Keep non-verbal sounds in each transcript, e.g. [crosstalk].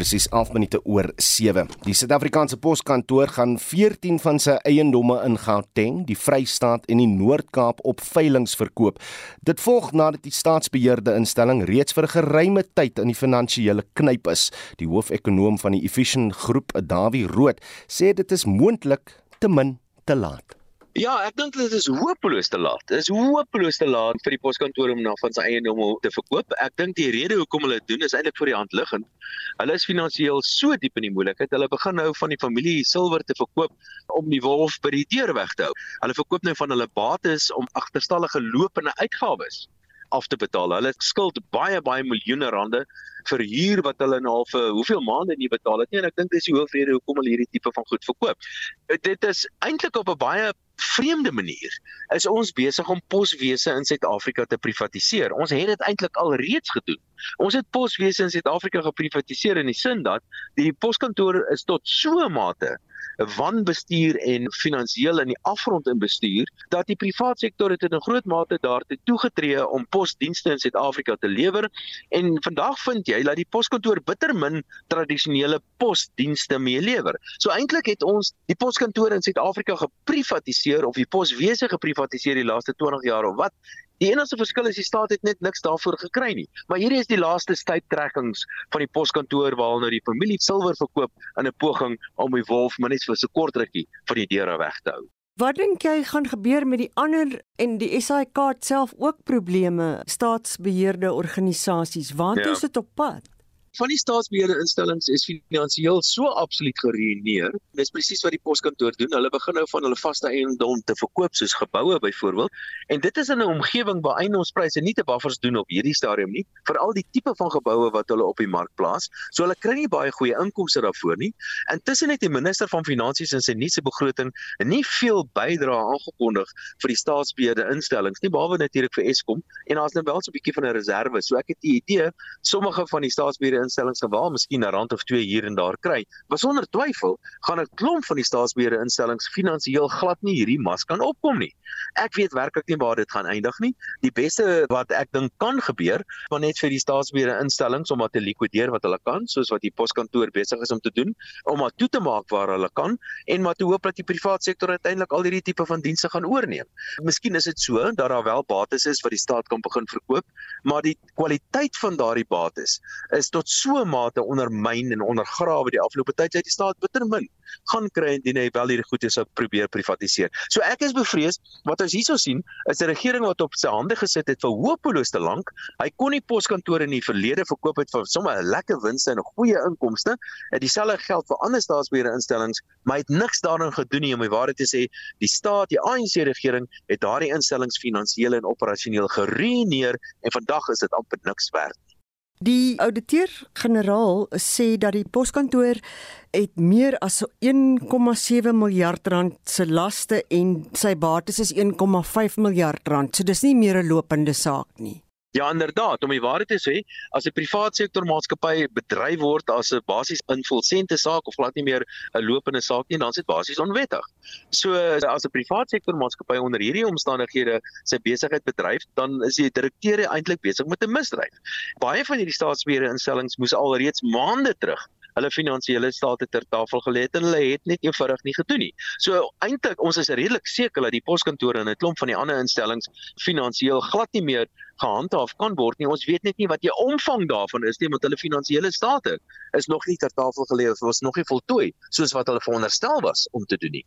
presies 11 minute oor 7. Die Suid-Afrikaanse Poskantoor gaan 14 van sy eiendomme in Gauteng, die Vrystaat en die Noord-Kaap op veiling verkoop. Dit volg nadat die staatsbeheerde instelling reeds vir 'n geruime tyd in die finansiële knyp is. Die hoofekonoom van die Efficient Groep, Dawie Rood, sê dit is moontlik te min te laat. Ja, ek dink dit is hopeloos te laat. Dit is hopeloos te laat vir die poskantoor om na van sy eiendom te verkoop. Ek dink die rede hoekom hulle dit doen is eintlik vir die hand liggend. Hulle is finansiëel so diep in die moeilikheid. Hulle begin nou van die familie silwer te verkoop om die wolf by die deur weg te hou. Hulle verkoop nou van hulle bates om agterstallige lopende uitgawes af te betaal. Hulle skuld baie baie miljoene rande vir huur wat hulle nou al vir hoeveel maande nie betaal het nie en ek dink dis die hoofrede hoekom hulle hierdie tipe van goed verkoop. Dit is eintlik op 'n baie vreemde manier is ons besig om poswese in Suid-Afrika te privatiseer. Ons het dit eintlik al reeds gedoen. Ons het poswese in Suid-Afrika geprivatiseer in die sin dat die poskantore is tot so 'n mate wanbestuur en finansiëel in die afgrond in bestuur dat die private sektor het in 'n groot mate daartoe toegetree om posdienste in Suid-Afrika te lewer en vandag vind jy dat die poskantoor bitter min tradisionele posdienste meelewer. So eintlik het ons die poskantore in Suid-Afrika geprivatiseer of die poswese geprivatiseer die laaste 20 jaar of wat Die enigste verskil is die staat het net niks daarvoor gekry nie. Maar hierdie is die laaste stuiptrekkings van die poskantoor waar nou die familie silwer verkoop in 'n poging om die wolf net vir so kort rukkie van die deure weg te hou. Wat dink jy gaan gebeur met die ander en die SAIK self ook probleme staatsbeheerde organisasies? Waar toe ja. is dit op pad? Van die staatsbeheerde instellings is finansiëel so absoluut geruïneer. Dis presies wat die poskantoor doen. Hulle begin nou van hulle vaste eiendom te verkoop soos geboue byvoorbeeld. En dit is in 'n omgewing waar eiendomspryse nie te buffers doen op hierdie stadium nie, veral die tipe van geboue wat hulle op die mark plaas. So hulle kry nie baie goeie inkomste daarvoor nie. Intussen het die minister van finansies in sy nuutste begroting nie veel bydrae aangekondig vir die staatsbeheerde instellings nie, behalwe natuurlik vir Eskom en daar's nou wel so 'n bietjie van 'n reserve. So ek het die idee sommige van die staatsbeheerde instellings gewaal miskien 'n rand of 2 hier en daar kry. Maar sonder twyfel gaan 'n klomp van die staatsbeheerde instellings finansiëel glad nie hierdie mas kan opkom nie. Ek weet werklik nie waar dit gaan eindig nie. Die beste wat ek dink kan gebeur, maar net vir die staatsbeheerde instellings om wat te likwideer wat hulle kan, soos wat die poskantoor besig is om te doen, om maar toe te maak waar hulle kan en maar te hoop dat die private sektor uiteindelik al hierdie tipe van dienste gaan oorneem. Miskien is dit so dat daar wel bates is wat die staat kan begin verkoop, maar die kwaliteit van daardie bates is tot so mate ondermyn en ondergrawe die afgelope tyd uit die staat bitter min gaan kry indien hy wel hierdie goede sou probeer privatiseer. So ek is bevrees wat ons hierso sien is 'n regering wat op sy hande gesit het vir hopeloos te lank. Hy kon nie poskantore in die verlede verkoop het vir sommer 'n lekker wins en 'n goeie inkomste. En dieselfde geld vir ander staatsbeheerde instellings, maar hy het niks daarin gedoen nie om die waarheid te sê. Die staat, die ANC regering het daardie instellings finansiëel en operasioneel geruïneer en vandag is dit amper niks werd. Die ouditeur-generaal sê dat die poskantoor het meer as 1,7 miljard rand se laste en sy bates is 1,5 miljard rand. So dis nie meer 'n lopende saak nie. Ja inderdaad, om die waarheid te sê, as 'n privaat sektor maatskappy bedryf word as 'n basies invulsente saak of glad nie meer 'n lopende saak nie, dan is dit basies onwettig. So as 'n privaat sektor maatskappy onder hierdie omstandighede sy besigheid bedryf, dan is die direkteur eintlik besig met 'n misdryf. Baie van hierdie staatsbeheerde instellings moes alreeds maande terug hulle finansiële state ter tafel gelê het en hulle het net eenvoudig nie gedoen nie. So eintlik ons is redelik seker dat die poskantore en 'n klomp van die ander instellings finansiëel glad nie meer gehandhaaf kan word nie. Ons weet net nie wat die omvang daarvan is nie, want hulle finansiële state is nog nie ter tafel gelê of was nog nie voltooi soos wat hulle veronderstel was om te doen nie.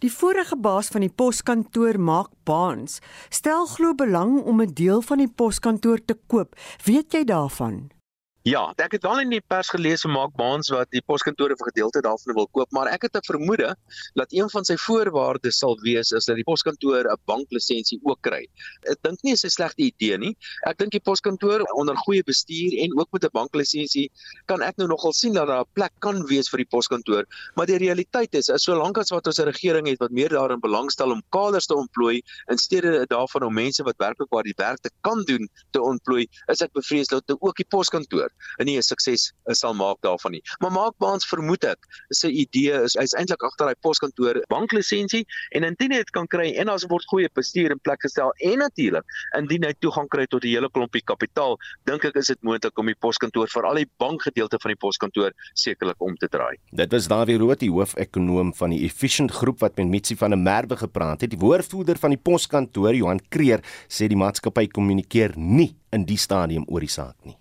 Die vorige baas van die poskantoor, Mark Baans, stel glo belang om 'n deel van die poskantoor te koop. Weet jy daarvan? Ja, ek het al in die pers gelees van Mark Baans wat die poskantore vir gedeelte daarvan wil koop, maar ek het 'n vermoede dat een van sy voorwaardes sal wees is dat die poskantoor 'n banklisensie ook kry. Ek dink nie is 'n slegte idee nie. Ek dink die poskantoor onder goeie bestuur en ook met 'n banklisensie kan ek nou nogal sien dat daar 'n plek kan wees vir die poskantoor, maar die realiteit is, is solank as wat ons 'n regering het wat meer daarin belangstel om kaders te ontplooi in steede daarvan om mense wat werklik waar die werk te kan doen te ontplooi, is ek bevrees dat ook die poskantoor en nie 'n sukses sal maak daarvan nie. Maar Mark Baans vermoed ek, sy idee is hy's eintlik agter daai poskantoor banklisensie en indien hy dit kan kry en as word goeie bestuur in plek gestel en natuurlik indien hy toegang kry tot 'n hele klompie kapitaal, dink ek is dit moontlik om die poskantoor vir al die bankgedeelte van die poskantoor sekerlik om te draai. Dit was Dawie Rood, die hoofekonoom van die Efficient Groep wat met Mitsi van der Merwe gepraat het. Die woordvoerder van die poskantoor, Johan Kreer, sê die maatskappy kommunikeer nie in die stadium oor die saak nie.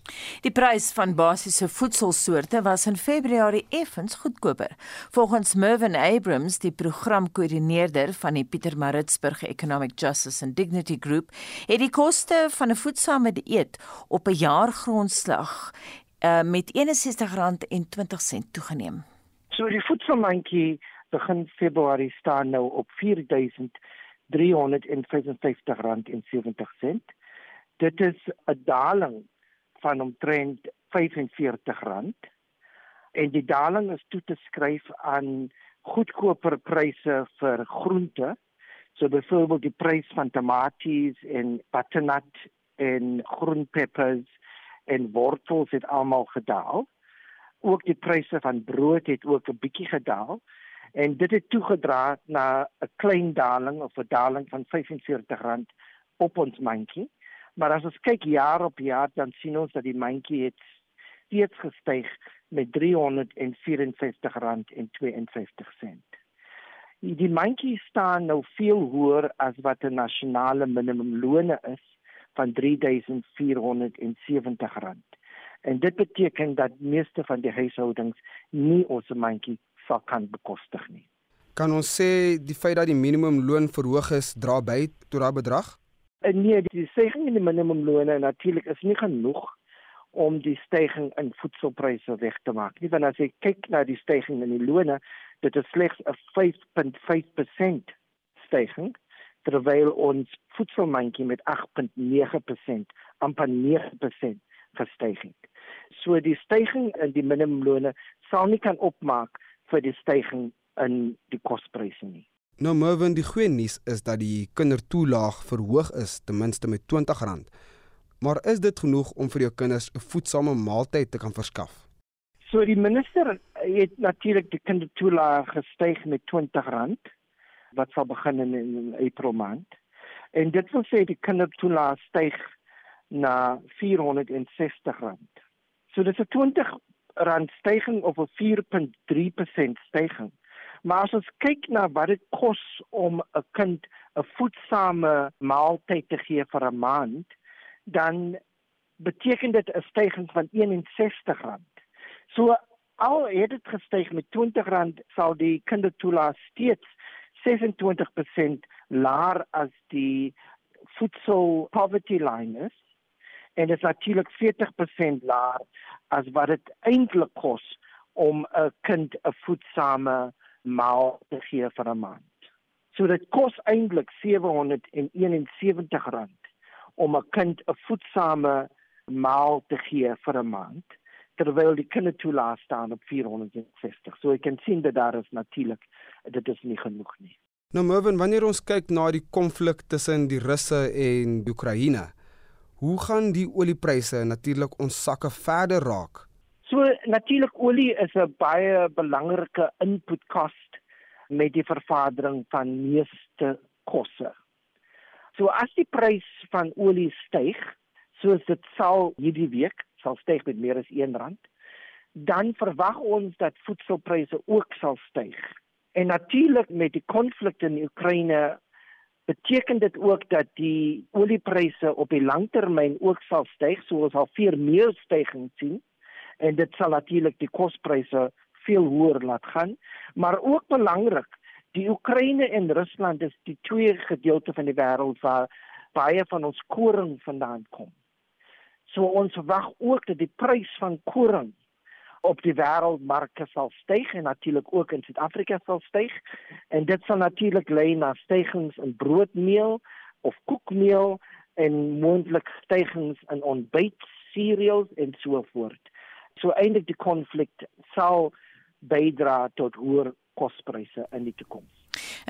Die prys van basiese voedselsoorte was in Februarie effens goedkoper. Volgens Mervin Abrams, die programkoördineerder van die Pietermaritzburg Economic Justice and Dignity Group, het die koste van 'n voedsame dieet op 'n jaargrondslag uh, met R61.20 toegeneem. So die voedselmandjie begin Februarie staan nou op R4355.70 dit is 'n daling van omtrent R45. En die daling is toe te skryf aan goedkoper pryse vir groente so byvoorbeeld die prys van tomaties en butternut en groenpeppers en wortels het almal gedaal. Ook die pryse van brood het ook 'n bietjie gedaal. En dit het toegedra na 'n klein daling of 'n daling van R45 op ons mandjie Maar as ons kyk jaar op jaar dan sien ons dat die mandjie het steeds gestyg met R354.52. Die mandjie staan nou veel hoër as wat 'n nasionale minimumloon is van R3470. En dit beteken dat meeste van die huishoudings nie ons mandjie sal kan bekostig nie. Kan ons sê die feit dat die minimumloon verhoog is dra by tot daardie bedrag? En nee, die stygings in die minimumloone natuurlik is nie genoeg om die stygings in voedselpryse weg te maak nie. Want as jy kyk na die stygings in die loone, dit is slegs 'n 5.5% stygings terwyl ons voedselmandjie met 8.9% amper 9% gestyging. So die stygings in die minimumloone sal nie kan opmaak vir die stygings in die kospryse nie. Nou Mervin, die goeie nuus is dat die kindertoelaag verhoog is ten minste met R20. Maar is dit genoeg om vir jou kinders 'n voedsame maaltyd te kan verskaf? So die minister het natuurlik die kindertoelaag gestyg met R20 wat sal begin in, in April maand. En dit wil sê die kindertoelaag styg na R460. So dit is 'n R20 styging of 'n 4.3% styging. Maar as ons kyk na wat dit kos om 'n kind 'n voedsame maaltyd te gee vir 'n maand, dan beteken dit 'n stygings van R61. So al het dit gestyg met R20, sal die kindertoelaas steeds 26% laer as die voedsel poverty line is en dit is natuurlik 40% laer as wat dit eintlik kos om 'n kind 'n voedsame maal te gee vir 'n maand. So dit kos eintlik R771 om 'n kind 'n voedsame maal te gee vir 'n maand terwyl die kindertoelaas staan op 460. So ek kan sien dat daar is natuurlik dit is nie genoeg nie. Nou Mervin, wanneer ons kyk na die konflik tussen die Russe en Oekraïne, hoe gaan die oliepryse natuurlik ons sakke verder raak? So natuurlik olie is 'n baie belangrike input cost met die vervaardering van meeste kosse. So as die prys van olie styg, soos dit sal hierdie week sal styg met meer as R1, dan verwag ons dat voedselpryse ook sal styg. En natuurlik met die konflik in Oekraïne beteken dit ook dat die oliepryse op die langtermyn ook sal styg, so ons sal veel meer stygings sien en dit sal natuurlik die kospryse veel hoër laat gaan, maar ook belangrik, die Oekraïne en Rusland is die twee gedeeltes van die wêreld waar baie van ons koring vandaan kom. So ons wag ook dat die prys van koring op die wêreldmarkte sal styg en natuurlik ook in Suid-Afrika sal styg en dit sal natuurlik lei na stygings in broodmeel of koekmeel en moontlik stygings in ontbyt cereals en so voort. So eintlik die konflik sal bydra tot hoër kospryse in die toekoms.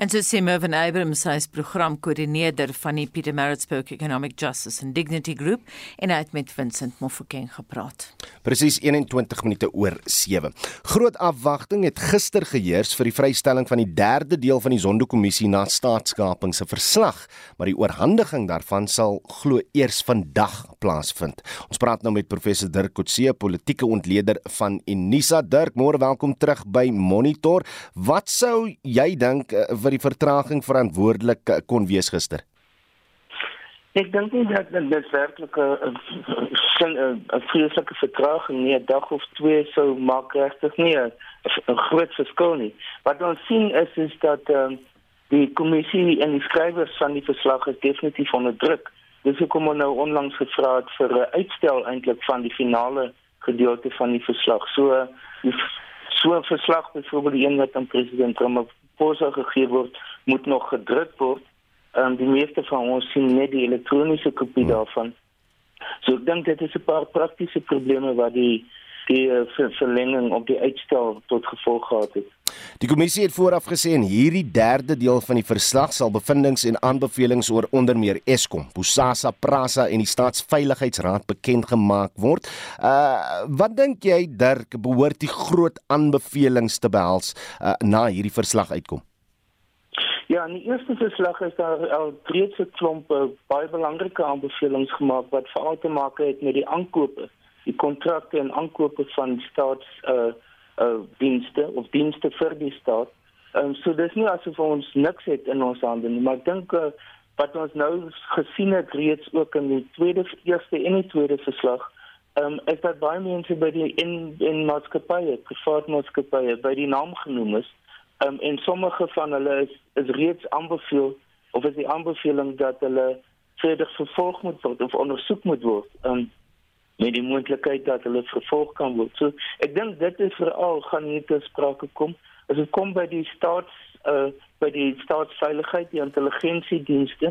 En so sê Mervin Abrams, hy is programkoördineerder van die Pietermaritzburg Economic Justice and Dignity Group en hy het met Vincent Mofokeng gepraat. Presies 21 minute oor 7. Groot afwagting het gister geheers vir die vrystelling van die derde deel van die Zondo-kommissie na staatskaping se verslag, maar die oorhandiging daarvan sal glo eers vandag plaasvind. Ons praat nou met professor Dirk Coetzee, politieke ontleder van Unisa. Dirk, môre welkom terug by Monitor. Wat sou jy dink uh, vir die vertraging verantwoordelik uh, kon wees gister? Ek dink nie dat dit werklik 'n 'n vreeslike vertraging nie, 'n dag of twee sou maak regtig nie 'n groot verskil nie. Wat ons sien is is dat ehm um, die kommissie en die skrywers van die verslag is definitief onder druk. Dis hoekom ons nou onlangs gevra het vir 'n uitstel eintlik van die finale gedeelte van die verslag. So so 'n verslag byvoorbeeld die een wat aan president Ramaphosa gegee word, moet nog gedruk word um, die meeste van ons sien net die elektroniese kopie hmm. daarvan. So ek dink dit is 'n paar praktiese probleme wat die die uh, verlenging op die uitstel tot gevolg gehad het. Die kommissie het vooraf gesê en hierdie derde deel van die verslag sal bevindinge en aanbevelings oor onder meer Eskom, Bosasa, Prasa en die Staatsveiligheidsraad bekend gemaak word. Uh wat dink jy Dirk behoort die groot aanbevelings te behels uh, na hierdie verslag uitkom? Ja, in die eerste verslag is daar al reeds 'n klomp uh, baie belangrike aanbevelings gemaak wat veral te maak het met die aankope, die kontrakte en aankope van staats uh uh dienste of dienste vir die staat. Ehm um, so dis nie asof ons niks het in ons hande nie, maar ek dink uh, wat ons nou gesien het reeds ook in die tweede eerste en die tweede verslag, ehm um, is dat baie mense by die in in maatskappye, private maatskappye by die naam genoem is Um, en sommige van hulle is, is reeds aanbeveel of is die aanbeveling dat hulle verder vervolg moet word of ondersoek moet word. Um, met die moontlikheid dat hulle vervolg kan word. So ek dink dit is veral gaan hier te sprake kom as dit kom by die staats uh by die staatsveiligheid, die intelligensiedienste,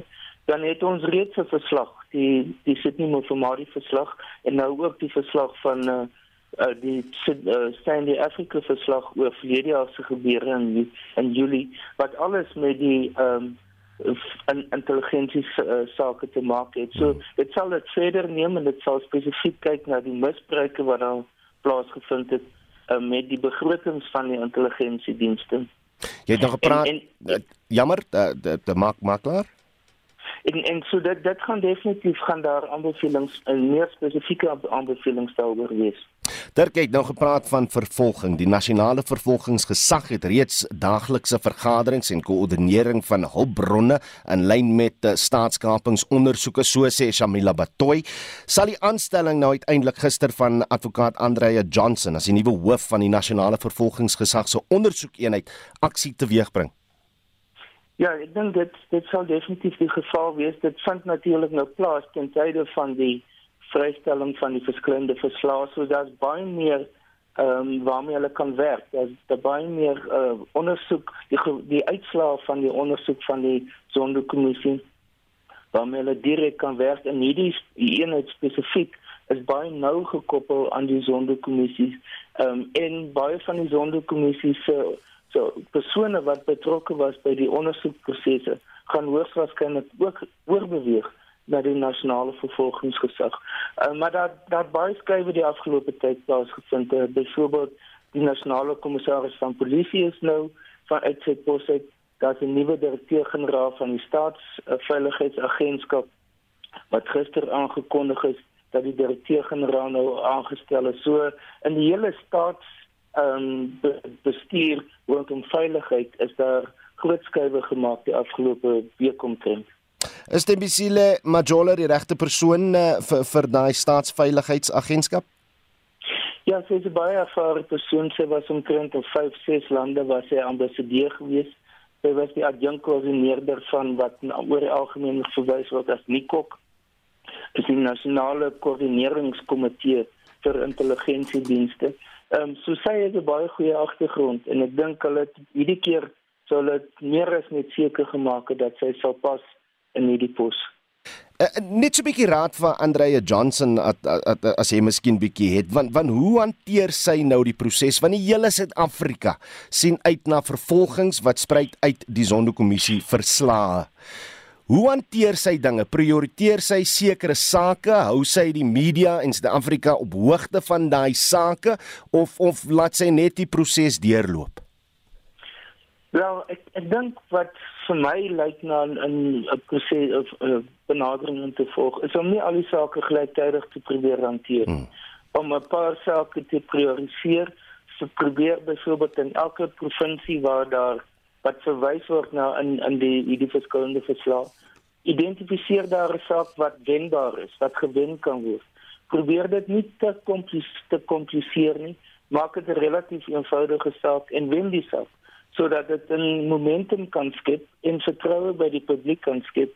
dan het ons reeds 'n verslag, die die Sydney Mofamari verslag en nou ook die verslag van uh uh, die uh, Sandy Africa verslag oor verlede jaar se gebeure in in Julie wat alles met die ehm um, intelligensie uh, sake te maak het. So dit sal dit verder neem en dit sal spesifiek kyk na die misbruike wat al plaasgevind het uh, met die begrotings van die intelligensiedienste. Jy het nog gepraat en, en, jammer, dit maak maak klaar. En en so dit dit gaan definitief gaan daar aanbevelings en meer spesifieke aanbevelings daaroor wees. Dirk het nou gepraat van vervolging. Die nasionale vervolgingsgesag het reeds daaglikse vergaderings en koördinering van hulpbronne in lyn met eh, staatskapingsondersoeke so sê Shamila Batoy. Sal die aanstelling nou uiteindelik gister van advokaat Andrea Johnson as die nuwe hoof van die nasionale vervolgingsgesag se ondersoekeenheid aksie teweegbring? Ja, ek dink dit dit sal definitief die geval wees. Dit vind natuurlik nou plaas ten tye van die vrystelling van die verskillende verslae, so daar's baie meer ehm um, waarmee hulle kan werk. Daar's daar baie meer uh, ondersoek die die uitslae van die ondersoek van die sondekommissie waarmee hulle direk kan werk en hierdie eenheid spesifiek is baie nou gekoppel aan die sondekommissie. Ehm um, en baie van die sondekommissie se uh, So persone wat betrokke was by die ondersoekprosesse gaan hoogstwaarskynlik ook oorbeweeg na die nasionale vervolgingsgesag. Uh, maar dat dat baie skrywe die afgelope tyd plaasgevind het, byvoorbeeld die nasionale kommissaris van polisie is nou van uitsetpos uit dat 'n nuwe direkteur-generaal van die staatsveiligheidsagentskap wat gister aangekondig is dat die direkteur-generaal nou aangestel is. So in die hele staats um, bestuur rondom veiligheid is daar groot skuwe gemaak die afgelope week omtrent. Is Tembisile Majola die regte persoon uh, vir vir daai staatsveiligheidsagentskap? Ja, sy is baie ervare persoon. Sy was omtrent in 5, 6 lande waar sy ambassadeur gewees. Sy was die adjunkkoördineerder van wat oor die algemeen verwys word as NICOC. Dit is die nasionale koördineringskomitee vir intelligensiedienste. Ehm um, so sy het 'n baie goeie agtergrond en ek dink hulle hierdie keer sou hulle meer as net seker gemaak het dat sy sal pas in hierdie pos. Uh, net so 'n bietjie raad vir Andrea Johnson at, at, at, as jy miskien bietjie het want want hoe hanteer sy nou die proses van die hele Suid-Afrika sien uit na vervolgings wat spruit uit die Zondo-kommissie verslae. Hoe hanteer sy dinge? Prioriteer sy sekere sake? Hou sy die media in Suid-Afrika op hoogte van daai sake of of laat sy net die proses deurloop? Wel, ek ek dink wat vir my lyk na 'n 'n proses of 'n benadering te volg is om nie al die sake gelyktydig te probeer hanteer nie. Hmm. Om 'n paar sake te prioriseer, te probeer byvoorbeeld in elke provinsie waar daar wat verwys word na in in die hierdie verskillende verslae identifiseer daar 'n saak wat wenbaar is, wat gewen kan word. Probeer dit nie te kompliseer te kompliseer nie, maak dit 'n relatief eenvoudige saak en wen die saak sodat dit 'n momentum kan skep en vertroue by die publiek kan skep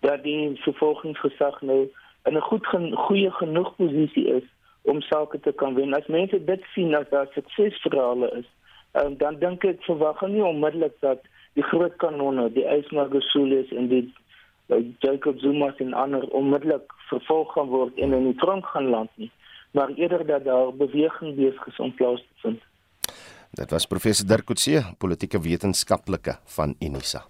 dat die vervolgingsgesag nou in 'n goed goeie genoeg posisie is om sake te kan wen. As mense dit sien as daar suksesverhale is, um, dan dink ek verwag nie onmiddellik dat die groot kanonne, die Ysmagasules en die uh, Jacob Zuma en ander onmiddellik vervolg gaan word en in die tronk gaan land nie, maar eerder dat daar beweging besig is om plaas te vind. Dit was professor Dirk Coetzee, politieke wetenskaplike van Unisa.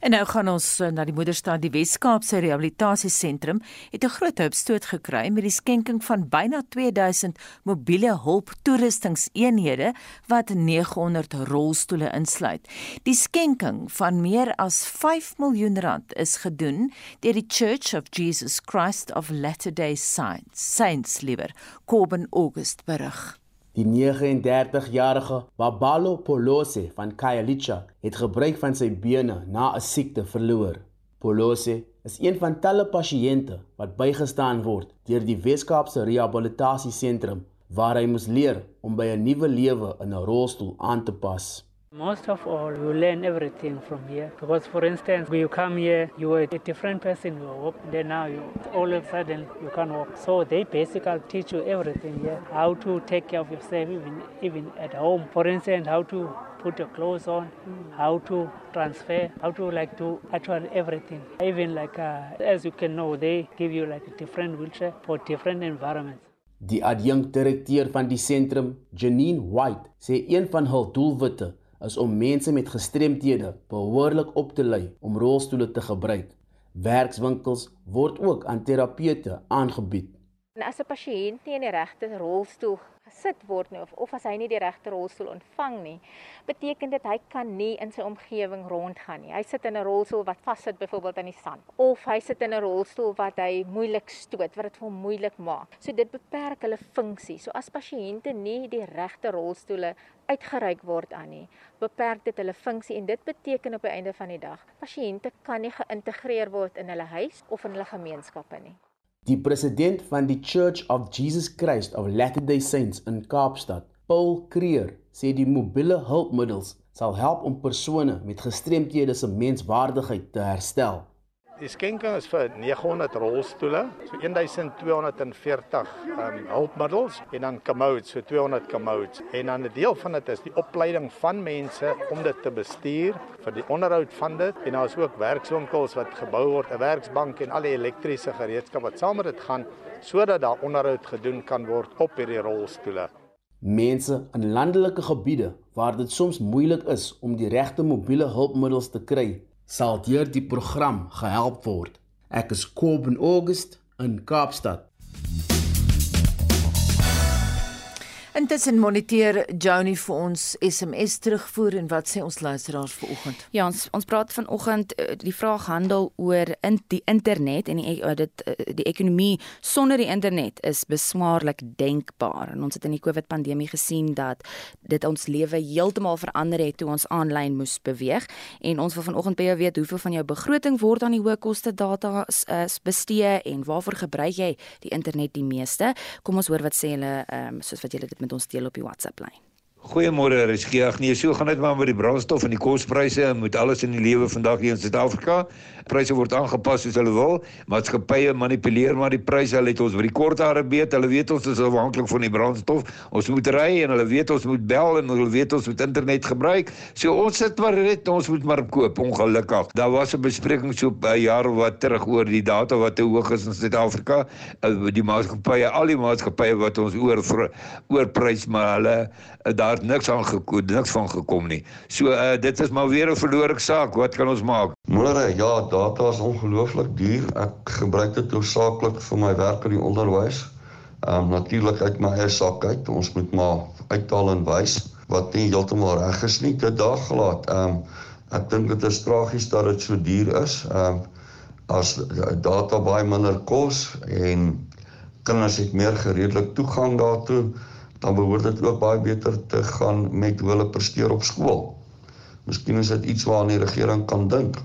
En nou gaan ons eh, na die moederstad die Wes-Kaapse Rehabilitasiesentrum het 'n groot hulpstoot gekry met die skenking van byna 2000 mobiele hulptoerustingseenhede wat 900 rolstoele insluit. Die skenking van meer as 5 miljoen rand is gedoen deur die Church of Jesus Christ of Latter-day Saints, Saints liewer Coben August berig. Die 39-jarige Babalo Polose van Khayelitsha het gebruik van sy bene na 'n siekte verloor. Polose is een van talle pasiënte wat bygestaan word deur die Wes-Kaapse Rehabilitasiesentrum waar hy moes leer om by 'n nuwe lewe in 'n rolstoel aan te pas. Most of all, you learn everything from here. Because, for instance, when you come here, you are a different person. You walk, then now you all of a sudden you can walk. So they basically teach you everything here. How to take care of yourself, even even at home. For instance, how to put your clothes on, how to transfer, how to like do actually everything. Even like uh, as you can know, they give you like a different wheelchair for different environments. Die adjunkdirekteur van die sentrum, Janine White, sê een van hul doelwitte is om mense met gestremthede behoorlik op te lei om rolstoele te gebruik. Werkswinkels word ook aan terapeute aangebied. En as 'n pasiënt nie in die regte rolstoel gesit word nie of of as hy nie die regte rolstoel ontvang nie, beteken dit hy kan nie in sy omgewing rondgaan nie. Hy sit in 'n rolstoel wat vassit byvoorbeeld aan die sand of hy sit in 'n rolstoel wat hy moeilik stoot, wat dit vir hom moeilik maak. So dit beperk hulle funksie. So as pasiënte nie die regte rolstoele uitgereik word aan nie, beperk dit hulle funksie en dit beteken op die einde van die dag, pasiënte kan nie geïntegreer word in hulle huis of in hulle gemeenskappe nie. Die president van die Church of Jesus Christ of Latter-day Saints in Kaapstad, Paul Creer, sê die mobiele hulpmiddels sal help om persone met gestremthede se menswaardigheid te herstel. Die skenking is vir 900 rolstoele, so 1240 um hulpmiddels en dan commodes, so 200 commodes. En dan 'n deel van dit is die opleiding van mense om dit te bestuur vir die onderhoud van dit en daar is ook werkswinkels wat gebou word, 'n werksbank en al die elektriese gereedskap wat saam met dit gaan sodat daar onderhoud gedoen kan word op hierdie rolstoele. Mense in landelike gebiede waar dit soms moeilik is om die regte mobiele hulpmiddels te kry, sal deur die program gehelp word. Ek is Kobben August in Kaapstad. Intussen moniteer Joni vir ons SMS terugvoer en wat sê ons luisteraars vanoggend? Ja, ons ons praat vanoggend eh, die vraag handel oor in die internet en die eh, dit eh, die ekonomie sonder die internet is beswaarlik denkbaar. En ons het in die COVID pandemie gesien dat dit ons lewe heeltemal verander het toe ons aanlyn moes beweeg en ons wil vanoggend by jou weet hoeveel van jou begroting word aan die hoë koste data bestee en waarvoor gebruik jy die internet die meeste? Kom ons hoor wat sê hulle ehm um, soos wat julle dit met ons deel Goeiemôre, Riskie. Ag nee, so gaan dit maar met die brandstof en die kospryse en met alles in die lewe vandag hier in Suid-Afrika. Pryse word aangepas soos hulle wil. Maatskappye manipuleer maar die pryse. Hulle het ons by die kort hare beet. Hulle weet ons is afhanklik van die brandstof. Ons moet ry en hulle weet ons moet bel en hulle weet ons moet internet gebruik. So ons sit maar net ons moet maar koop ongelukkig. Daar was 'n bespreking so 'n jaar wat terug oor die data wat te hoog is in Suid-Afrika. Uh, die maatskappye, al die maatskappye wat ons oor oorprys maar hulle uh, daar het niks aan gekom, niks van gekom nie. So uh, dit is maar weer 'n verlore saak. Wat kan ons maak? Môre, ja, data is ongelooflik duur. Ek gebruik dit hoofsaaklik vir my werk in die onderwys. Ehm um, natuurlik uit my eie sak uit. Ons moet maar uithaal en wys wat nie heeltemal reg is nie te daag gelaat. Ehm um, ek dink dit is tragies dat dit so duur is. Ehm um, as data baie minder kos en kinders het meer gereedelik toegang daartoe, dan behoort dit ook baie beter te gaan met hoe hulle presteer op skool. Miskien is dit iets waaraan die regering kan dink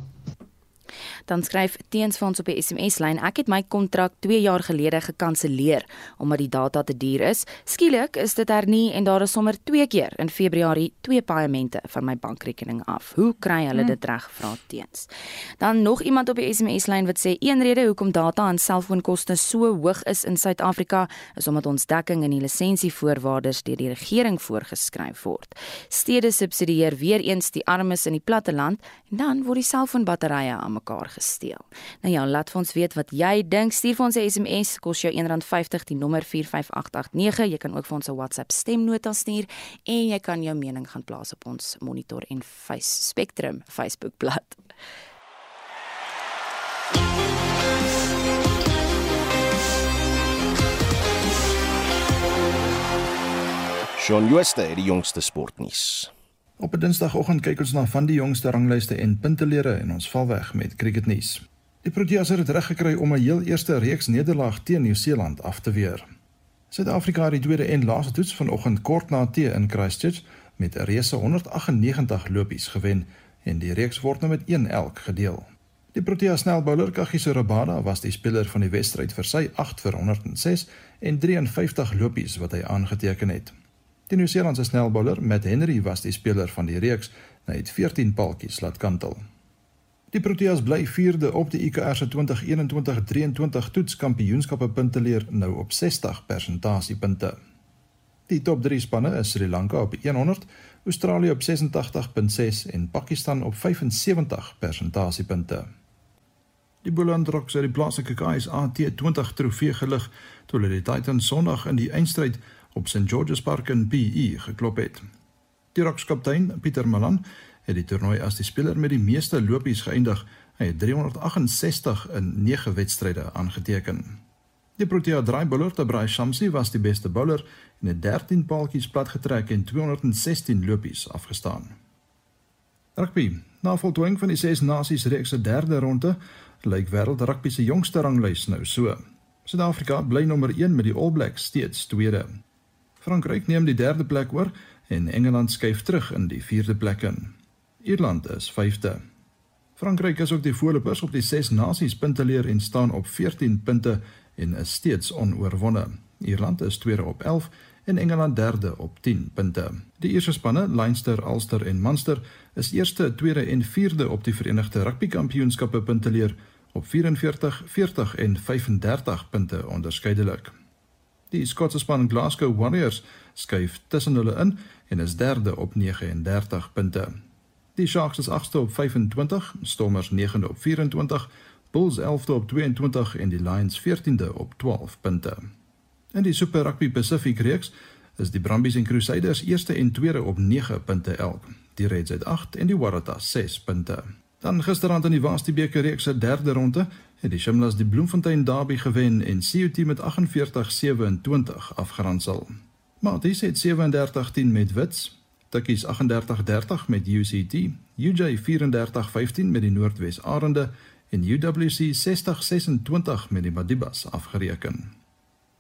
dan skryf teens vir ons op die SMS lyn ek het my kontrak 2 jaar gelede gekanselleer omdat die data te duur is. Skielik is dit hernie en daar is sommer 2 keer in Februarie twee paemente van my bankrekening af. Hoe kry hulle dit reg? Vra teens. Dan nog iemand op die SMS lyn wat sê een rede hoekom data en selfoonkoste so hoog is in Suid-Afrika is omdat ons dekking in die lisensievoorwaardes deur die regering voorgeskryf word. Stede subsidieer weer eens die armes in die platteland en dan word die selfoonbatterye aan mekaar gesteel. Nou ja, laat vir ons weet wat jy dink. Stuur vir ons 'n SMS, kos jou R1.50 die nommer 45889. Jy kan ook vir ons 'n WhatsApp stemnota stuur en jy kan jou mening gaan plaas op ons Monitor en Face Spectrum Facebookblad. Shaun Schuster het die jongste sportnuus. Op 'n Dinsdagoggend kyk ons na van die jongste ranglyste en puntelere en ons val weg met cricketnuus. Die Proteas het reg gekry om 'n heel eerste reeks nederlaag teen Nieu-Seeland af te weer. Suid-Afrika het die tweede en laaste toets vanoggend kort na tee in Christchurch met 'n reuse 198 lopies gewen en die reeks word nou met 1 elk gedeel. Die Protea snelbouler Kagiso Rabada was die speler van die wedstryd vir sy 8 vir 106 en 53 lopies wat hy aangeteken het. Die Nieu-Seelandse snelbouler Matt Henry was die speler van die reeks, hy het 14 paltjies laat kantel. Die Proteas bly 4de op die ICR se 2021-23 toetskampioenskappe punteleer nou op 60 persentasiepunte. Die top 3 spanne is Sri Lanka op 100, Australië op 86.6 en Pakistan op 75 persentasiepunte. Die Boland Rocks het die plaaslike KSA T20 trofee gelig toe hulle die Titans Sondag in die eindstryd op St George's Park in PE geklop het. Die Rocks-kaptein, Pieter Malan, het die toernooi as die speler met die meeste lopies geëindig. Hy het 368 in 9 wedstryde aangeteken. Die Protea draaibouler, Tabrai Shamsi, was die beste bouler en het 13 paaltjies plat getrek en 216 lopies afgestaan. Rugby. Na voltooiing van die Ses Nasies reeks se derde ronde, lyk wêreld rugby se jongste ranglys nou so. Suid-Afrika bly nommer 1 met die All Blacks steeds tweede. Frankryk neem die derde plek oor en Engeland skuif terug in die vierde plek in. Ierland is vyfde. Frankryk is ook die voorlopers op die ses nasies punteleer en staan op 14 punte en is steeds onoorwonde. Ierland is tweede op 11 en Engeland derde op 10 punte. Die eerste spanne, Leinster, Ulster en Munster, is eerste, tweede en vierde op die Verenigde Rugby Kampioenskappe punteleer op 44, 40 en 35 punte onderskeidelik. Die Skotse span Glasgow Warriors skuif tussen hulle in en is derde op 39 punte. Die Sharks is agste op 25, Stormers 9de op 24, Bulls 11de op 22 en die Lions 14de op 12 punte. In die Super Rugby Pacific reeks is die Brumbies en Crusaders eerste en tweede op 9 punte elk. Die Reds het 8 en die Waratahs 6 punte. Dan gisterand in die Waasti beker reeks se derde ronde het die Shimlas die Bloemfontein Derby gewen en CUT met 48-27 afgeronsel. Maties het 37-10 met Wits, Tikkies 38-30 met UCT, UJ 34-15 met die Noordwes Arende en UWC 60-26 met die Madibas afgereken.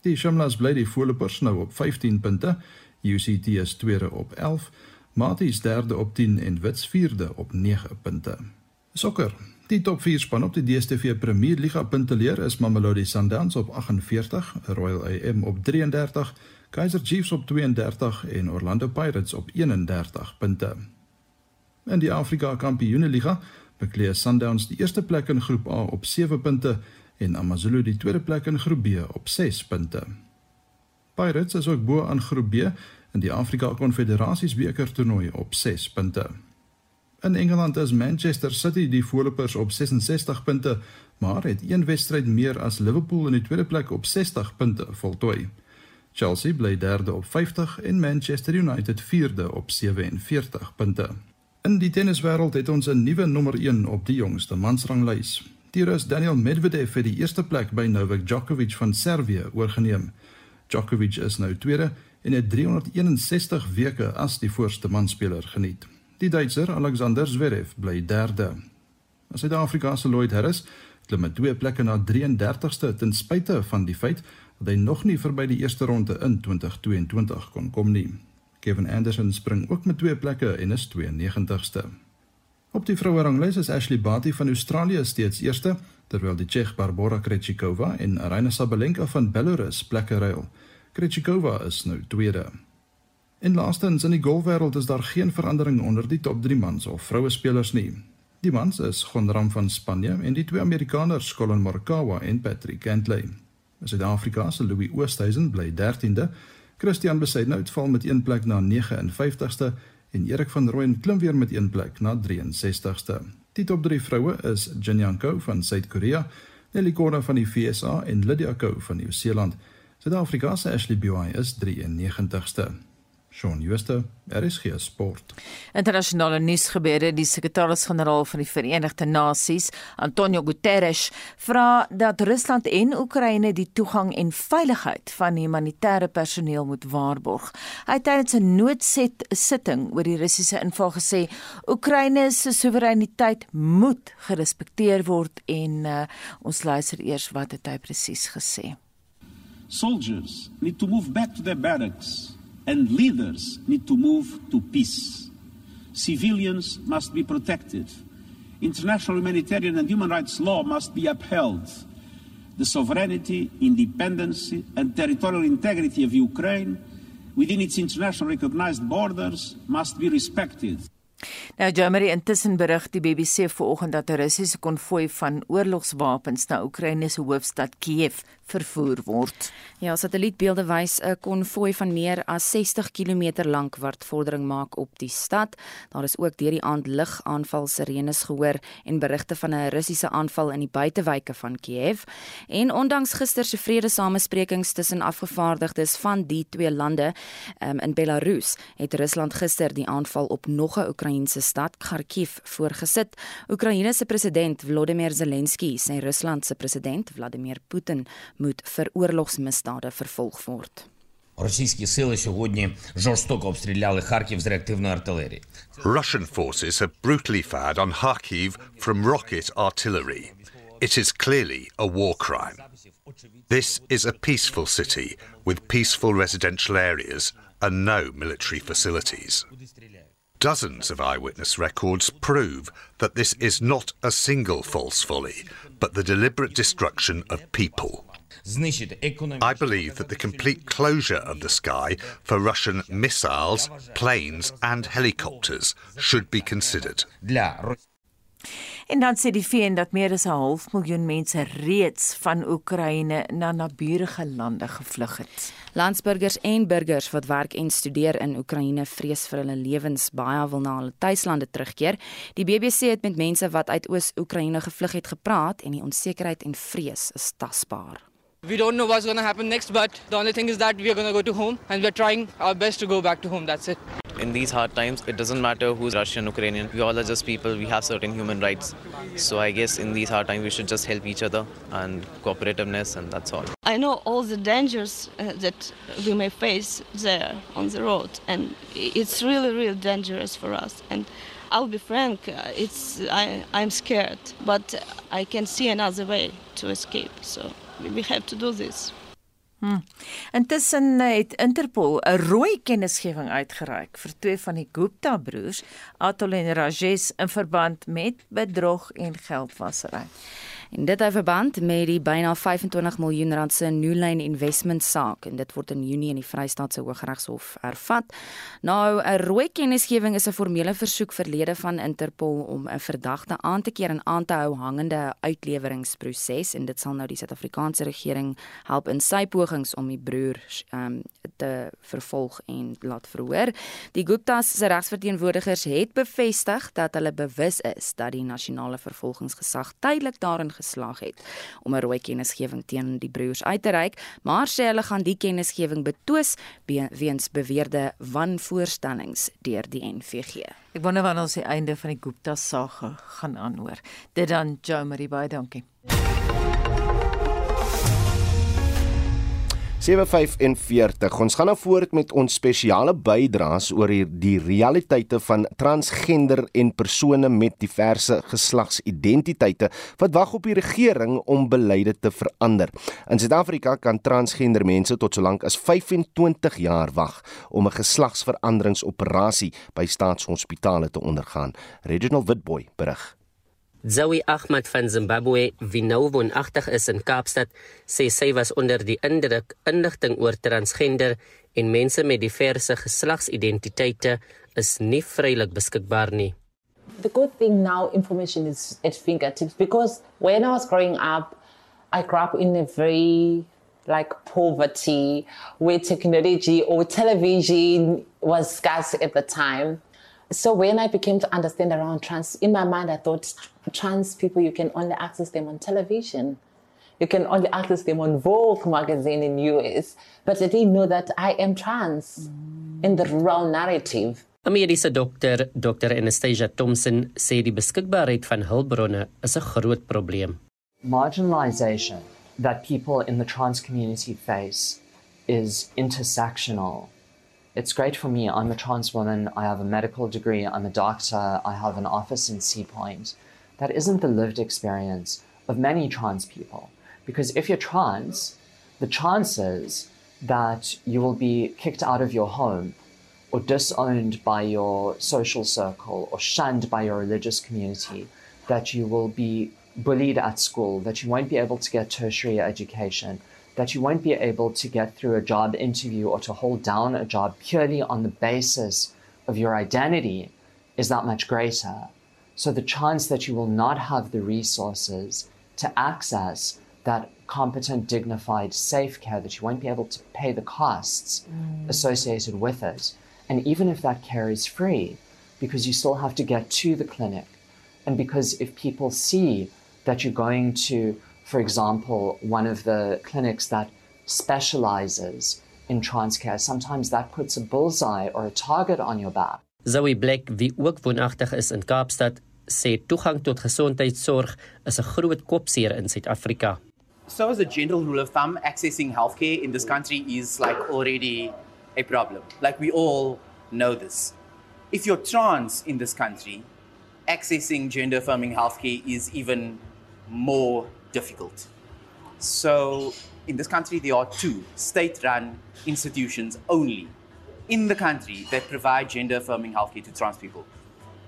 Die Shimlas bly die voorlopers nou op 15 punte, UCT is tweede op 11, Maties derde op 10 en Wits vierde op 9 punte. Sokker. Die top 4 span op die DStv Premier Liga punteleer is Mamelodi Sundowns op 48, Royal AM op 33, Kaizer Chiefs op 32 en Orlando Pirates op 31 punte. In die Afrika Kampioenligga bekleë Sundowns die eerste plek in Groep A op 7 punte en AmaZulu die tweede plek in Groep B op 6 punte. Pirates is ook bo aan Groep B in die Afrika Konfederasies beker toernooi op 6 punte. In Engeland is Manchester City die voorlopers op 66 punte, maar het een wedstryd meer as Liverpool in die tweede plek op 60 punte voltooi. Chelsea bly derde op 50 en Manchester United vierde op 47 punte. In die tenniswêreld het ons 'n nuwe nommer 1 op die jongste mansranglys. Die Rus Daniel Medvedev het die eerste plek by Novak Djokovic van Servië oorgeneem. Djokovic is nou tweede en het 361 weke as die voorste manspeler geniet. Die Duitser Alexander Zverev bly derde. Suid-Afrika se Lloyd Harris klim met twee plekke na 33ste ten spyte van die feit dat hy nog nie verby die eerste ronde in 2022 kon kom nie. Kevin Anderson spring ook met twee plekke en is 92ste. Op die vroue ranglys is Ashley Barty van Australië steeds eerste, terwyl die Tsjeeg Barbora Krejcikova en Aryna Sabalenka van Belarus plekke ruil. Krejcikova is nou tweede. En laastens in die golfwêreld is daar geen verandering onder die top 3 mans of vroue spelers nie. Die mans is Gonram van Spanje en die twee Amerikaners Colin Morikawa en Patrick Cantlay. Suid-Afrika se Louis Oosthuizen bly 13de. Christian Besaidnout val met 1 plek na 59ste en Erik van Rooyen klim weer met 1 plek na 63ste. Die top 3 vroue is Jinyanko van Suid-Korea, Nelly Korda van die VSA en Lydia Ko van Nieu-Seeland. Suid-Afrika se Ashley Buy is 93ste. Shaun Schuster, RSG Sport. Internasionale nuusgebeure, die sekretaris-generaal van die Verenigde Nasies, Antonio Guterres, vra dat Rusland en Oekraïne die toegang en veiligheid van humanitêre personeel moet waarborg. Hy het tydens 'n noodset sitting oor die Russiese inval gesê, Oekraïne se soewereiniteit moet gerespekteer word en uh, ons luister eers wat het hy presies gesê. Soldiers need to move back to their barracks and leaders need to move to peace. Civilians must be protected. International humanitarian and human rights law must be upheld. The sovereignty, independence, and territorial integrity of Ukraine within its international recognized borders must be respected. Nou Germany intussen berig die BBC vanoggend dat 'n Russiese konvoi van oorlogswapens na Oekraïne se hoofstad Kiev vervoer word. Ja, satellietbeelde wys 'n konvoi van meer as 60 km lank wat vordering maak op die stad. Daar is ook deur die aand ligaanval sirenes gehoor en berigte van 'n Russiese aanval in die buitewyke van Kiev. En ondanks gister se vredesamesprekings tussen afgevaardigdes van die twee lande um, in Belarus, het Rusland gister die aanval op nog 'n Oekraïense stad, Kharkiv, voorgesit. Oekraïne se president Volodymyr Zelensky sê Rusland se president Vladimir Putin moet vir oorlogsmisdade vervolg word. Russian forces have brutally fired on Kharkiv from rocket artillery. It is clearly a war crime. This is a peaceful city with peaceful residential areas and no military facilities. Dozens of eyewitness records prove that this is not a single false volley, but the deliberate destruction of people. I believe that the complete closure of the sky for Russian missiles, planes, and helicopters should be considered. En dan sê die VN dat meer as 'n half miljoen mense reeds van Oekraïne na naburige lande gevlug het. Landsburgers en burgers wat werk en studeer in Oekraïne vrees vir hulle lewens, baie wil na hulle tuislande terugkeer. Die BBC het met mense wat uit Oos-Oekraïne gevlug het gepraat en die onsekerheid en vrees is tasbaar. We don't know what's going to happen next, but the only thing is that we are going to go to home and we're trying our best to go back to home. That's it. In these hard times, it doesn't matter who's Russian, or Ukrainian. We all are just people. We have certain human rights. So I guess in these hard times, we should just help each other and cooperativeness, and that's all. I know all the dangers uh, that we may face there on the road, and it's really, really dangerous for us. And I'll be frank, uh, it's I, I'm scared, but I can see another way to escape. So we have to do this. Hmm. Intussen het Interpol 'n rooi kennisgewing uitgereik vir twee van die Gupta broers, Atul en Rajesh, in verband met bedrog en geldwasery. En dit hou verband met die byna 25 miljoen rand se New Line Investment saak en dit word in Junie in die Vrystaatse Hooggeregshof ervat. Nou 'n rooi kennisgewing is 'n formele versoek verlede van Interpol om 'n verdagte aan te keer en aan te hou hangende uitleweringsproses en dit sal nou die Suid-Afrikaanse regering help in sy pogings om die broers um, te vervolg en laat verhoor. Die Guptas se regsverteenwoordigers het bevestig dat hulle bewus is dat die nasionale vervolgingsgesag tydelik daarin geslaag het om 'n rooi kennisgewing teen die broers uit te reik, maar sê hulle gaan die kennisgewing betwis weens beweerde wanvoorstellings deur die NVG. Ek wonder wanneer ons die einde van die Gupta sage gaan aanhoor. Dit dan Jo Marie baie dankie. 745. Ons gaan nou voort met ons spesiale bydraes oor die realiteite van transgender en persone met diverse geslagsidentiteite wat wag op die regering om beleide te verander. In Suid-Afrika kan transgender mense tot solank as 25 jaar wag om 'n geslagsveranderingsoperasie by staatshospitale te ondergaan. Reginald Witboy berig. Zoe Ahmad van Zimbabwe, wie nou woonagtig is in Kaapstad, sê sy was onder die indruk inligting oor transgender en mense met diverse geslagsidentiteite is nie vrylik beskikbaar nie. The good thing now information is at fingertips because when I was growing up, I grew up in a very like poverty where technology or television was scarce at the time. So when I became to understand around trans, in my mind I thought trans people you can only access them on television. You can only access them on Vogue magazine in US. But I didn't know that I am trans mm. in the rural narrative. Ameriese dokter Dr Anastasia Thompson sê die beskikbaarheid van hulpbronne is 'n groot probleem. Marginalization that people in the trans community face is intersectional it's great for me. I'm a trans woman. I have a medical degree. I'm a doctor. I have an office in Sea Point. That isn't the lived experience of many trans people. Because if you're trans, the chances that you will be kicked out of your home or disowned by your social circle or shunned by your religious community, that you will be bullied at school, that you won't be able to get tertiary education, that you won't be able to get through a job interview or to hold down a job purely on the basis of your identity is that much greater. So the chance that you will not have the resources to access that competent, dignified, safe care, that you won't be able to pay the costs mm. associated with it. And even if that care is free, because you still have to get to the clinic, and because if people see that you're going to for example, one of the clinics that specializes in trans care, sometimes that puts a bullseye or a target on your back. Zoe Black, wie ook woonagtig is in Kaapstad, sê toegang tot gesondheidsorg is 'n groot kopseer in Suid-Afrika. So as a general rule of thumb, accessing healthcare in this country is like already a problem. Like we all know this. If you're trans in this country, accessing gender affirming healthcare is even more difficult. So, in this country, there are two state run institutions only in the country that provide gender affirming healthcare to trans people.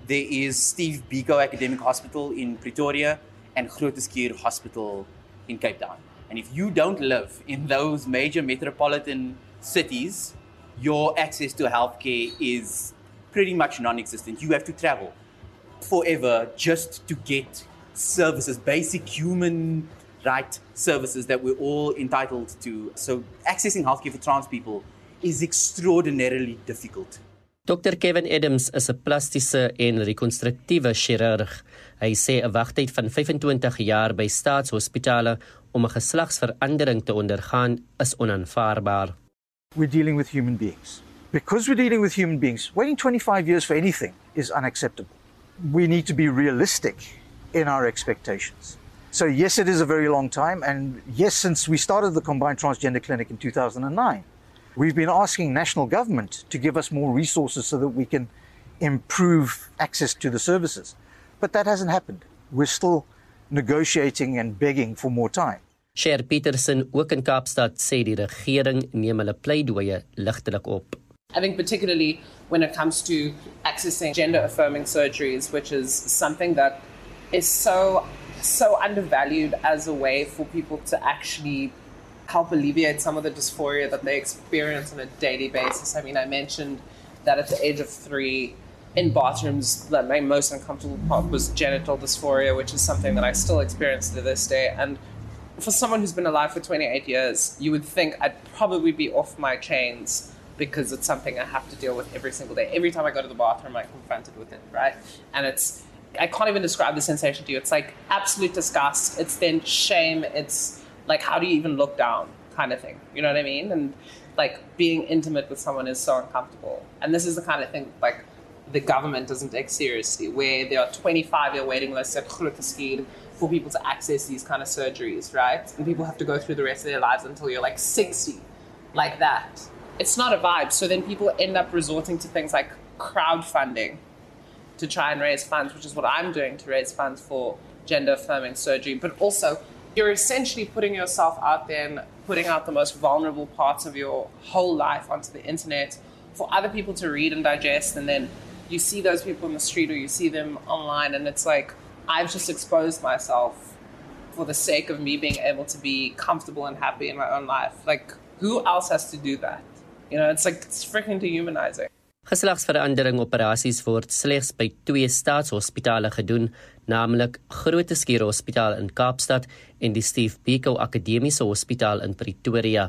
There is Steve Biko Academic Hospital in Pretoria and Grooteskier Hospital in Cape Town. And if you don't live in those major metropolitan cities, your access to healthcare is pretty much non existent. You have to travel forever just to get services, basic human right services that we're all entitled to. So accessing healthcare for trans people is extraordinarily difficult. Dr Kevin Adams is 'n plastiese en rekonstruktiewe chirurg. Hy sê 'n wagtyd van 25 jaar by staatshospitale om 'n geslagsverandering te ondergaan is onaanvaarbaar. We're dealing with human beings. Because we're dealing with human beings, waiting 25 years for anything is unacceptable. We need to be realistic in our expectations. So, yes, it is a very long time. And yes, since we started the Combined Transgender Clinic in 2009, we've been asking national government to give us more resources so that we can improve access to the services. But that hasn't happened. We're still negotiating and begging for more time. Cher Peterson ook in Kaapstad sê die regering neem hulle pleidooie ligtelik op. I think particularly when it comes to accessing gender affirming surgeries which is something that is so so undervalued as a way for people to actually help alleviate some of the dysphoria that they experience on a daily basis. I mean, I mentioned that at the age of three, in bathrooms, that my most uncomfortable part was genital dysphoria, which is something that I still experience to this day. And for someone who's been alive for 28 years, you would think I'd probably be off my chains because it's something I have to deal with every single day. Every time I go to the bathroom, I'm confronted with it, right? And it's I can't even describe the sensation to you. It's like absolute disgust. It's then shame. It's like, how do you even look down kind of thing? You know what I mean? And like being intimate with someone is so uncomfortable. And this is the kind of thing like the government doesn't take seriously, where there are 25 year waiting lists at for people to access these kind of surgeries, right? And people have to go through the rest of their lives until you're like 60, like that. It's not a vibe. So then people end up resorting to things like crowdfunding to try and raise funds, which is what I'm doing to raise funds for gender affirming surgery. But also, you're essentially putting yourself out there and putting out the most vulnerable parts of your whole life onto the internet for other people to read and digest. And then you see those people in the street or you see them online, and it's like, I've just exposed myself for the sake of me being able to be comfortable and happy in my own life. Like, who else has to do that? You know, it's like, it's freaking dehumanizing. Geslagsverandering operasies word slegs by twee staatshospitale gedoen, naamlik Groote Schuur Hospitaal in Kaapstad en die Steve Biko Akademiese Hospitaal in Pretoria.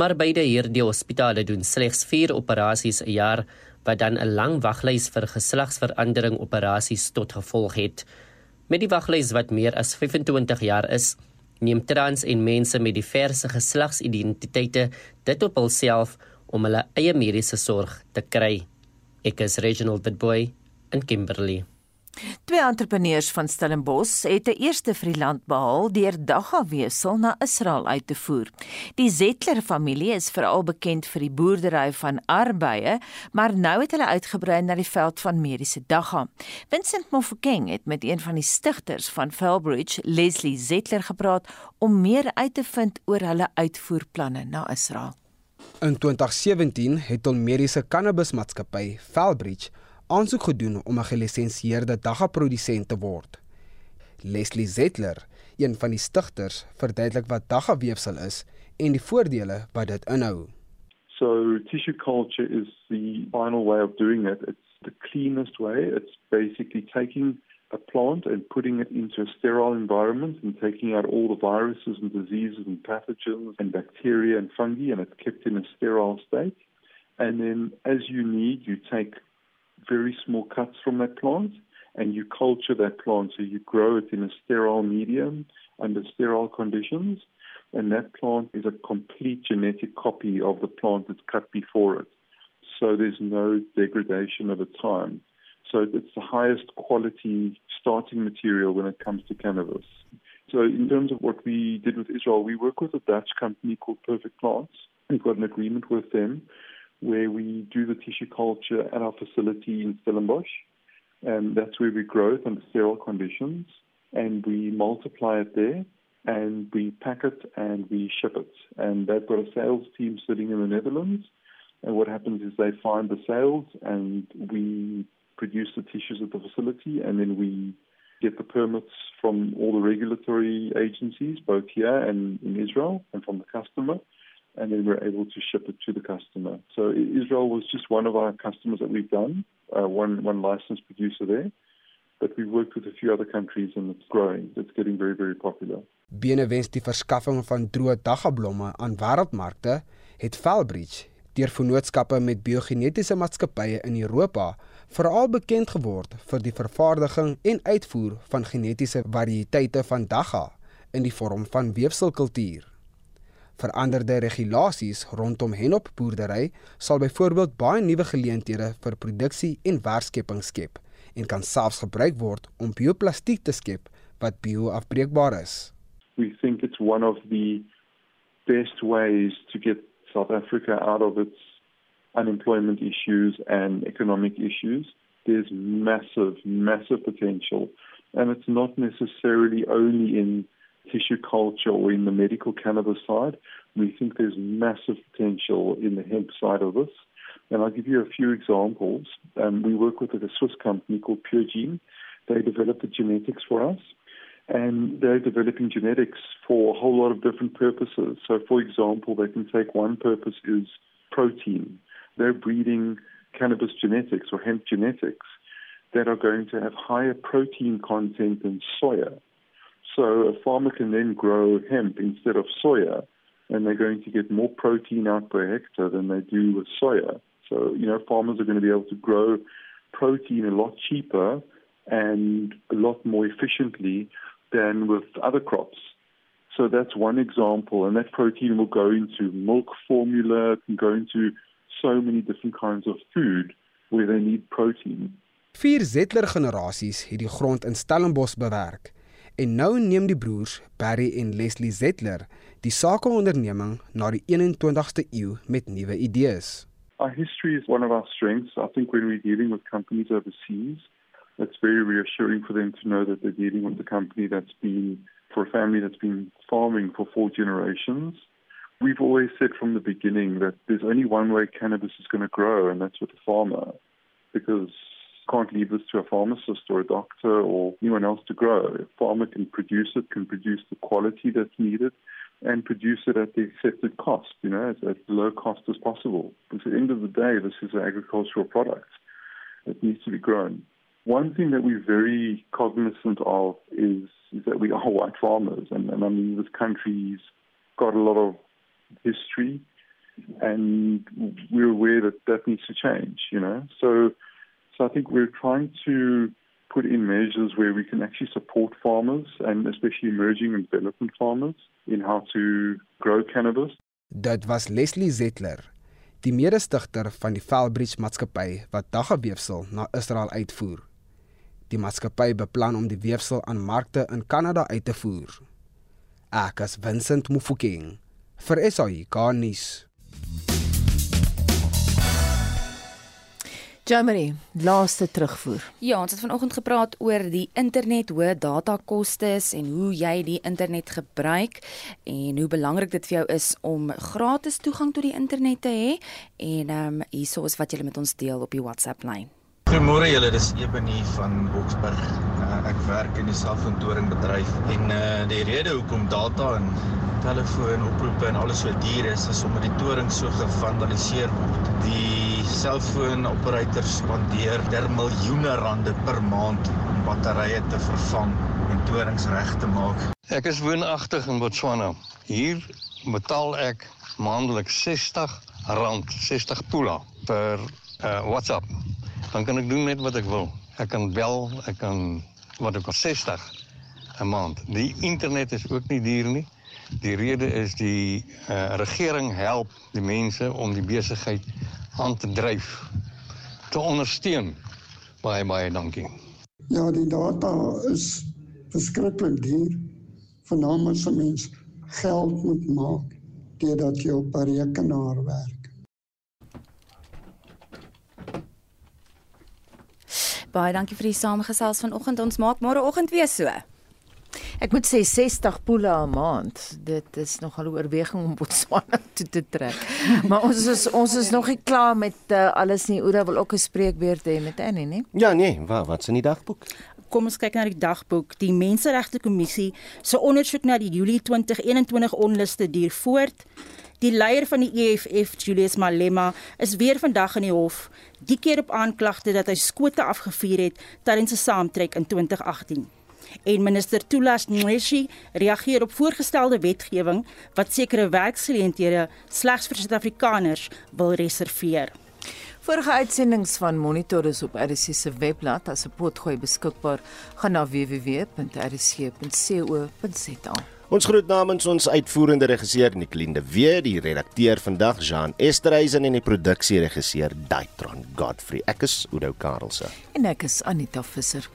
Maar beide hierdie hospitale doen slegs 4 operasies 'n jaar, wat dan 'n lang waglys vir geslagsverandering operasies tot gevolg het. Met die waglys wat meer as 25 jaar is, neem trans en mense met diverse geslagsidentiteite dit op hulself om hulle eie mediese sorg te kry. Ek is Reginald Witboy in Kimberley. Twee entrepreneurs van Stellenbosch het 'n eerste vir die land behaal deur daggawesel na Israel uit te voer. Die Zettler familie is veral bekend vir die boerdery van arbeye, maar nou het hulle uitgebrei na die veld van mediese dagga. Vincent Mofokeng het met een van die stigters van Felbridge, Leslie Zettler, gepraat om meer uit te vind oor hulle uitvoerplanne na Israel. In 2017 het 'n mediese cannabismaatskappy, Felbridge, aansoek gedoen om 'n gelisensieerde dagga-produsent te word. Leslie Zettler, een van die stigters, verduidelik wat dagga-weefsel is en die voordele wat dit inhou. So tissue culture is the final way of doing it. It's the cleanest way. It's basically taking a plant and putting it into a sterile environment and taking out all the viruses and diseases and pathogens and bacteria and fungi and it's kept in a sterile state. And then as you need, you take very small cuts from that plant and you culture that plant. So you grow it in a sterile medium under sterile conditions. And that plant is a complete genetic copy of the plant that's cut before it. So there's no degradation over time. So it's the highest quality starting material when it comes to cannabis. So in terms of what we did with Israel, we work with a Dutch company called Perfect Plants. We've got an agreement with them where we do the tissue culture at our facility in Stellenbosch. And that's where we grow it under sterile conditions. And we multiply it there and we pack it and we ship it. And they've got a sales team sitting in the Netherlands. And what happens is they find the sales and we produce the tissues at the facility and then we get the permits from all the regulatory agencies, both here and in Israel, and from the customer and then we're able to ship it to the customer. So Israel was just one of our customers that we've done, uh, one one licensed producer there. But we've worked with a few other countries and it's growing. It's getting very very popular. Benewens die verskaffing van droë daggablomme aan wêreldmarkte, het Felbridge deur vennootskappe met biogenetiese maatskappye in Europa veral bekend geword vir die vervaardiging en uitvoer van genetiese variëteite van dagga in die vorm van weefselkultuur. Veranderde regulasies rondom henopboerdery sal byvoorbeeld baie nuwe geleenthede vir produksie en werkskepping skep en kan selfs gebruik word om bioplastiek te skep wat bioafbreekbaar is. We think it's one of the best ways to get South Africa out of its unemployment issues and economic issues. There's massive massive potential and it's not necessarily only in tissue culture or in the medical cannabis side. We think there's massive potential in the hemp side of this. And I'll give you a few examples. Um, we work with a Swiss company called PureGene. They develop the genetics for us. And they're developing genetics for a whole lot of different purposes. So, for example, they can take one purpose is protein. They're breeding cannabis genetics or hemp genetics that are going to have higher protein content than soya. So a farmer can then grow hemp instead of soya, and they're going to get more protein out per hectare than they do with soya. So, you know, farmers are going to be able to grow protein a lot cheaper and a lot more efficiently than with other crops. So that's one example, and that protein will go into milk formula, can go into so many different kinds of food where they need protein. Vier Zettler generasies het die grond in Stellenbosch bewerk. En nou neem die broers, Barry en Leslie Zettler, die sakeonderneming na die 21ste eeu met nuwe idees. Our history is one of our strengths. I think when we're dealing with companies overseas, it's very reassuring for them to know that they're dealing with a company that's been for a family that's been farming for four generations. We've always said from the beginning that there's only one way cannabis is going to grow, and that's with a farmer, because you can't leave this to a pharmacist or a doctor or anyone else to grow. A farmer can produce it, can produce the quality that's needed, and produce it at the accepted cost, you know, as, as low cost as possible. Because at the end of the day, this is an agricultural product that needs to be grown. One thing that we're very cognizant of is, is that we are white farmers, and, and I mean, this country's got a lot of history, and we're aware that that needs to change, you know. So, so I think we're trying to put in measures where we can actually support farmers, and especially emerging and developing farmers, in how to grow cannabis. Dit was Leslie Zettler, die mede-stigter van die Felbridge maatskappy wat daggeweefsel na Israel uitvoer. Die maatskappy beplan om die weefsel aan markte in Kanada uit te voer. Ek as Vincent Mufokeng vir SAI Garnis. Jamie, laaste terugvoer. Ja, ons het vanoggend gepraat oor die internet, hoë datakoste en hoe jy die internet gebruik en hoe belangrik dit vir jou is om gratis toegang tot die internet te hê. En ehm um, hierso is wat jy met ons deel op die WhatsApp lyn. Goeiemôre julle, dis Eben hier van Boksburg. Ek werk in die selfoontoringbedryf en uh, die rede hoekom data en telefoon oproepe en alles so duur is is omdat die toring so gevandaliseer word. Die selfoonoperators spandeer der miljoene rande per maand om batterye te vervang en torings reg te maak. Ek is woonagtig in Botswana. Hier betaal ek maandeliks 60 rand, 60 pula per uh, WhatsApp. Dan kan ek doen net wat ek wil. Ek kan bel, ek kan wat ek al 60 'n maand. Die internet is ook nie duur nie. Die rede is die uh, regering help die mense om die besigheid aan te dryf te ondersteun. Baie baie dankie. Ja, die data is verskriklik duur. Veral as 'n mens geld moet maak deurdat jy op 'n rekenaar werk. Baie dankie vir die saamgesels vanoggend. Ons maak môreoggend weer so. Ek moet sê 60 poele 'n maand. Dit is nogal 'n oorweging om Botswana [laughs] toe te trek. Maar ons is ons is nog nie klaar met uh, alles nie. Oora wil ook 'n spreekbeurt hê met Annie, nie? Ja, nee, wat wat's in die dagboek? Kom ons kyk na die dagboek. Die Menseregte Kommissie se ondersoek na die Julie 2021 onluste duur voort. Die leier van die EFF, Julius Malema, is weer vandag in die hof, die keer op aanklagte dat hy skote afgevuur het tydens 'n saamtrek in 2018. En minister Tulas Nqeshi reageer op voorgestelde wetgewing wat sekere werksgeleenthede slegs vir Suid-Afrikaners wil reserveer. Vorige uitsendings van Monitor is op RC se webblad as 'n potgooi beskikbaar. Gaan na www.rc.co.za. Ons groet namens ons uitvoerende regisseur Nicoline de Wee, die redakteur vandag Jean Esterhuizen en die produksieregisseur Daitron Godfrey. Ek is Oudo Karelse. En ek is Anita Visser.